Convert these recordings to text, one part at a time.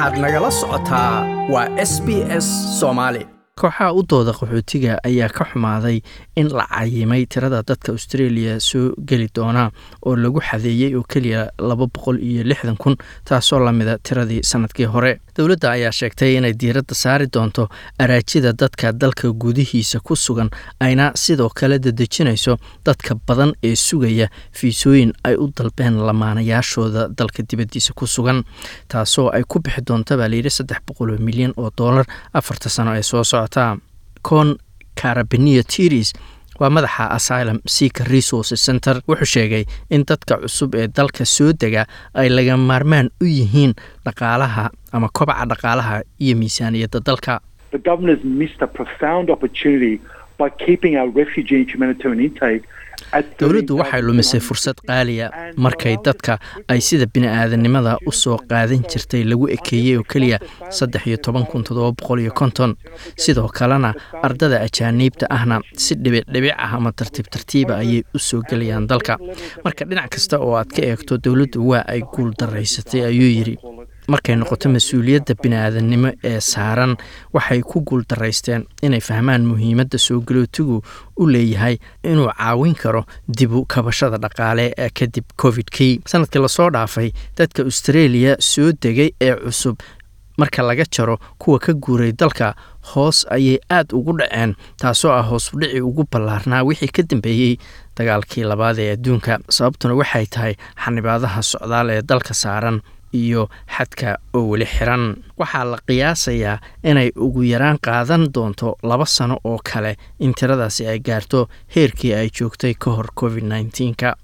waxaad nagala socotaa waa s b s soomaali kooxaha u dooda qaxootiga ayaa ka xumaaday in la cayimay tirada dadka australia soo geli doona oo lagu xadeeyey oo keliya laba boqol iyo lixdan kun taasoo lamida tiradii sannadkii hore. Dowladda ayaa sheegtay inay diiradda saari doonto araajida dadka dalka gudihiisa ku sugan ayna sidoo kale dadejinayso dadka badan ee sugaya fiisooyin ay u dalbeen lamaanayaashooda dalka dibaddiisa ku sugan taasoo ay ku bixi doonta baa layidhi saddex boqol oo milyan oo dollar afarta sano ee soo socota con carabiniya tiris waa madaxa asylum seeker resources center. Wuxuu sheegay in dadka cusub ee dalka soo dega ay laga maarmaan u yihiin dhaqaalaha ama kobaca dhaqaalaha iyo miisaaniyadda dalka dowladdu waxay lumisay fursad qaaliya markay dadka ay sida bini-aadanimada u soo qaadan jirtay lagu ekeeyey oo keliya saddex iyo toban kun toddoba boqol iyo konton. Sidoo kalena ardada ajaaniibta ahna si dhibicdhibic ah ama tartiib tartiiba ayay u soo gelayaan dalka. Marka dhinac kasta oo aad ka eegto dowladdu waa ay guul daraysatay ayuu yidhi markay noqoto mas'uuliyadda bini-aadannimo ee saaran waxay ku guul daraysteen inay fahmaan muhiimadda soo galootigu u leeyahay inuu caawin karo dibu kabashada dhaqaale ee kadib covid-kii sannadkii la soo dhaafay dadka australia soo degay ee cusub marka laga jaro kuwa ka guuray dalka hoos ayay aad ugu dhaceen taasoo ah hoos udhici ugu ballaarnaa wixii ka dambeeyey dagaalkii labaad ee adduunka. Sababtuna waxay tahay xanibaadaha socdaal ee dalka saaran iyo xadka oo weli xiran. Waxaa la qiyaasayaa inay ugu yaraan qaadan doonto laba sano oo kale in tiradaasi ay gaarto heerkii ay joogtay ka hor covid nneteen-ka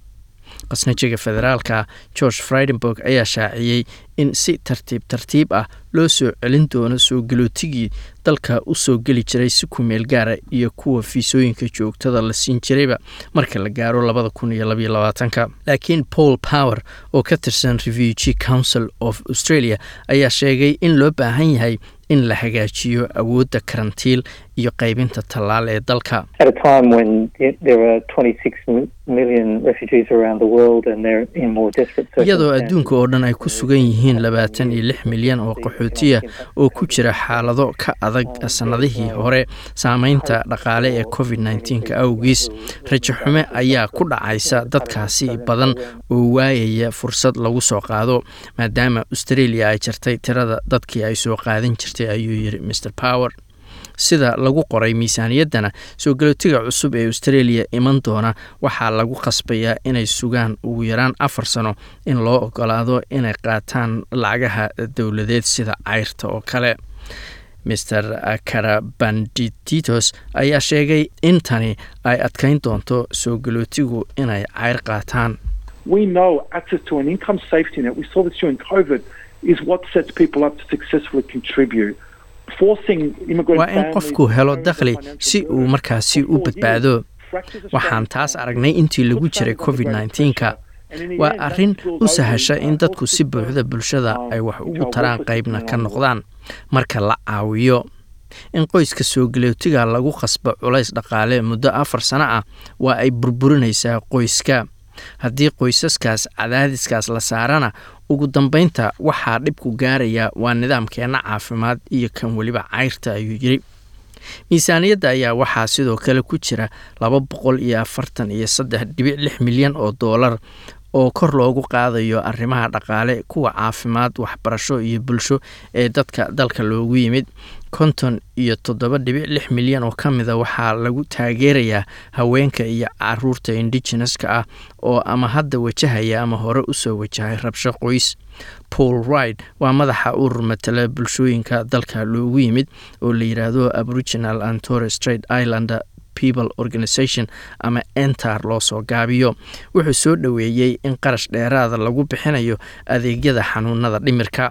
qasnajiga federaalka george fridenburg ayaa shaaciyey in si tartiib tartiib ah loo soo celin doono soo galootigii dalka u soo geli jiray si ku meel gaara iyo kuwa fiisooyinka joogtada la siin jirayba marka la gaaro labada kun iyo labaiyo labaatanka. Laakiin paul power oo ka tirsan refugee council of australia ayaa sheegay in loo baahan yahay in la hagaajiyo awoodda karantiil iyo qaybinta tallaal ee dalka. Iyadoo adduunka oo dhan ay ku sugan yihiin labaatan iyo lix milyan oo qaxootiya oo ku jira xaalado ka adag sannadihii hore saameynta dhaqaale ee covid nneteen-ka awgiis rajo xume ayaa ku dhacaysa dadkaasi badan oo waayaya fursad lagu soo qaado maadaama australia ay jartay tirada dadkii ay soo qaadan jirtay ayuu yidhi mr power sida lagu qoray miisaaniyaddana soo galootiga cusub ee australia iman doona. Waxaa lagu khasbayaa inay sugaan ugu yaraan afar sano in loo ogolaado inay qaataan lacagaha dowladeed sida cayrta oo kale. Mr karabandititos ayaa sheegay in tani ay adkayn doonto soo galootigu inay cayr qaataan waa in qofku helo dakhli si uu markaasi u badbaado. waxaan taas aragnay intii lagu jiray covid nneteen-ka waa arrin u sahasha in dadku si buuxda bulshada ay wax ugu taraan qaybna ka noqdaan. Marka la caawiyo in qoyska soo galootiga lagu khasbo culays dhaqaale muddo afar sano ah waa ay burburinaysaa qoyska haddii qoysaskaas cadaadiskaas la saarana ugu dambeynta waxaa dhibku gaaraya waa nidaamkeenna caafimaad iyo kan weliba cayrta ayuu yidhi miisaaniyadda ayaa waxaa sidoo kale ku jira laba boqol iyo afartan iyo saddex dhibic lix milyan oo doolar oo kor loogu qaadayo arrimaha dhaqaale kuwa caafimaad waxbarasho iyo bulsho ee dadka dalka loogu yimid. konton iyo toddoba dhibic lix milyan oo ka mida waxaa lagu taageerayaa haweenka iyo carruurta indigeneska ah oo ama hadda wajahaya ama hore u soo wajahay rabsho qoys. Paul ride waa madaxa urur matala bulshooyinka dalka loogu yimid oo la yidhaahdo aboriginal and torres straight islander people organization ama entar loo soo gaabiyo. Wuxuu soo dhoweeyey in qarash dheeraada lagu bixinayo adeegyada xanuunada dhimirka.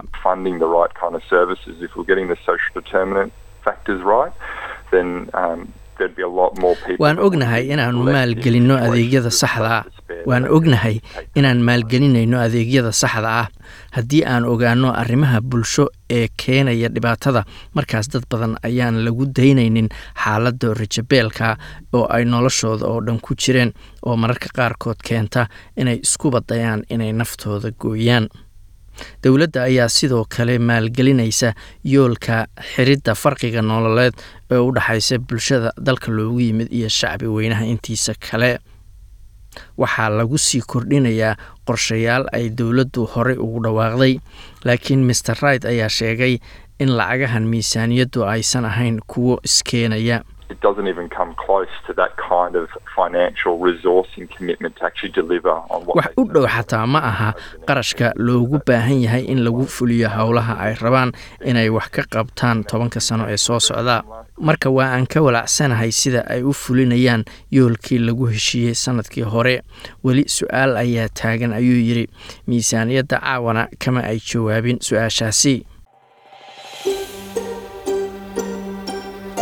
Waan ognahay inaanu maalgelinno adeegyada saxda. ah waan ognahay inaan maalgelinayno adeegyada saxda ah. Haddii aan ogaano arrimaha bulsho ee keenaya dhibaatada markaas dad badan ayaan lagu daynaynin xaaladda rajabeelka oo ay noloshooda oo dhan ku jireen oo mararka qaarkood keenta inay isku badayaan inay naftooda gooyaan. Dowladda ayaa sidoo kale maalgelinaysa yoolka xiridda farqiga nololeed ee u dhexaysa bulshada dalka loogu yimid iyo shacbi weynaha intiisa kale waxaa lagu sii kordhinayaa qorshayaal ay dowladdu horey ugu dhawaaqday laakiin master right ayaa sheegay in lacagahan miisaaniyaddu aysan ahayn kuwo iskeenaya it doesn't even come close to that kind of financial resourcing commitment to actually deliver on what wax u dhow xataa ma aha qarashka loogu baahan yahay in lagu fuliyo howlaha ay rabaan inay wax ka qabtaan tobanka sano ee soo socda. marka waa aan ka walaacsanahay sida ay u fulinayaan yoolkii lagu heshiiyey sannadkii hore weli su'aal ayaa taagan ayuu yidhi. Miisaaniyadda caawana kama ay jawaabin su'aashaasi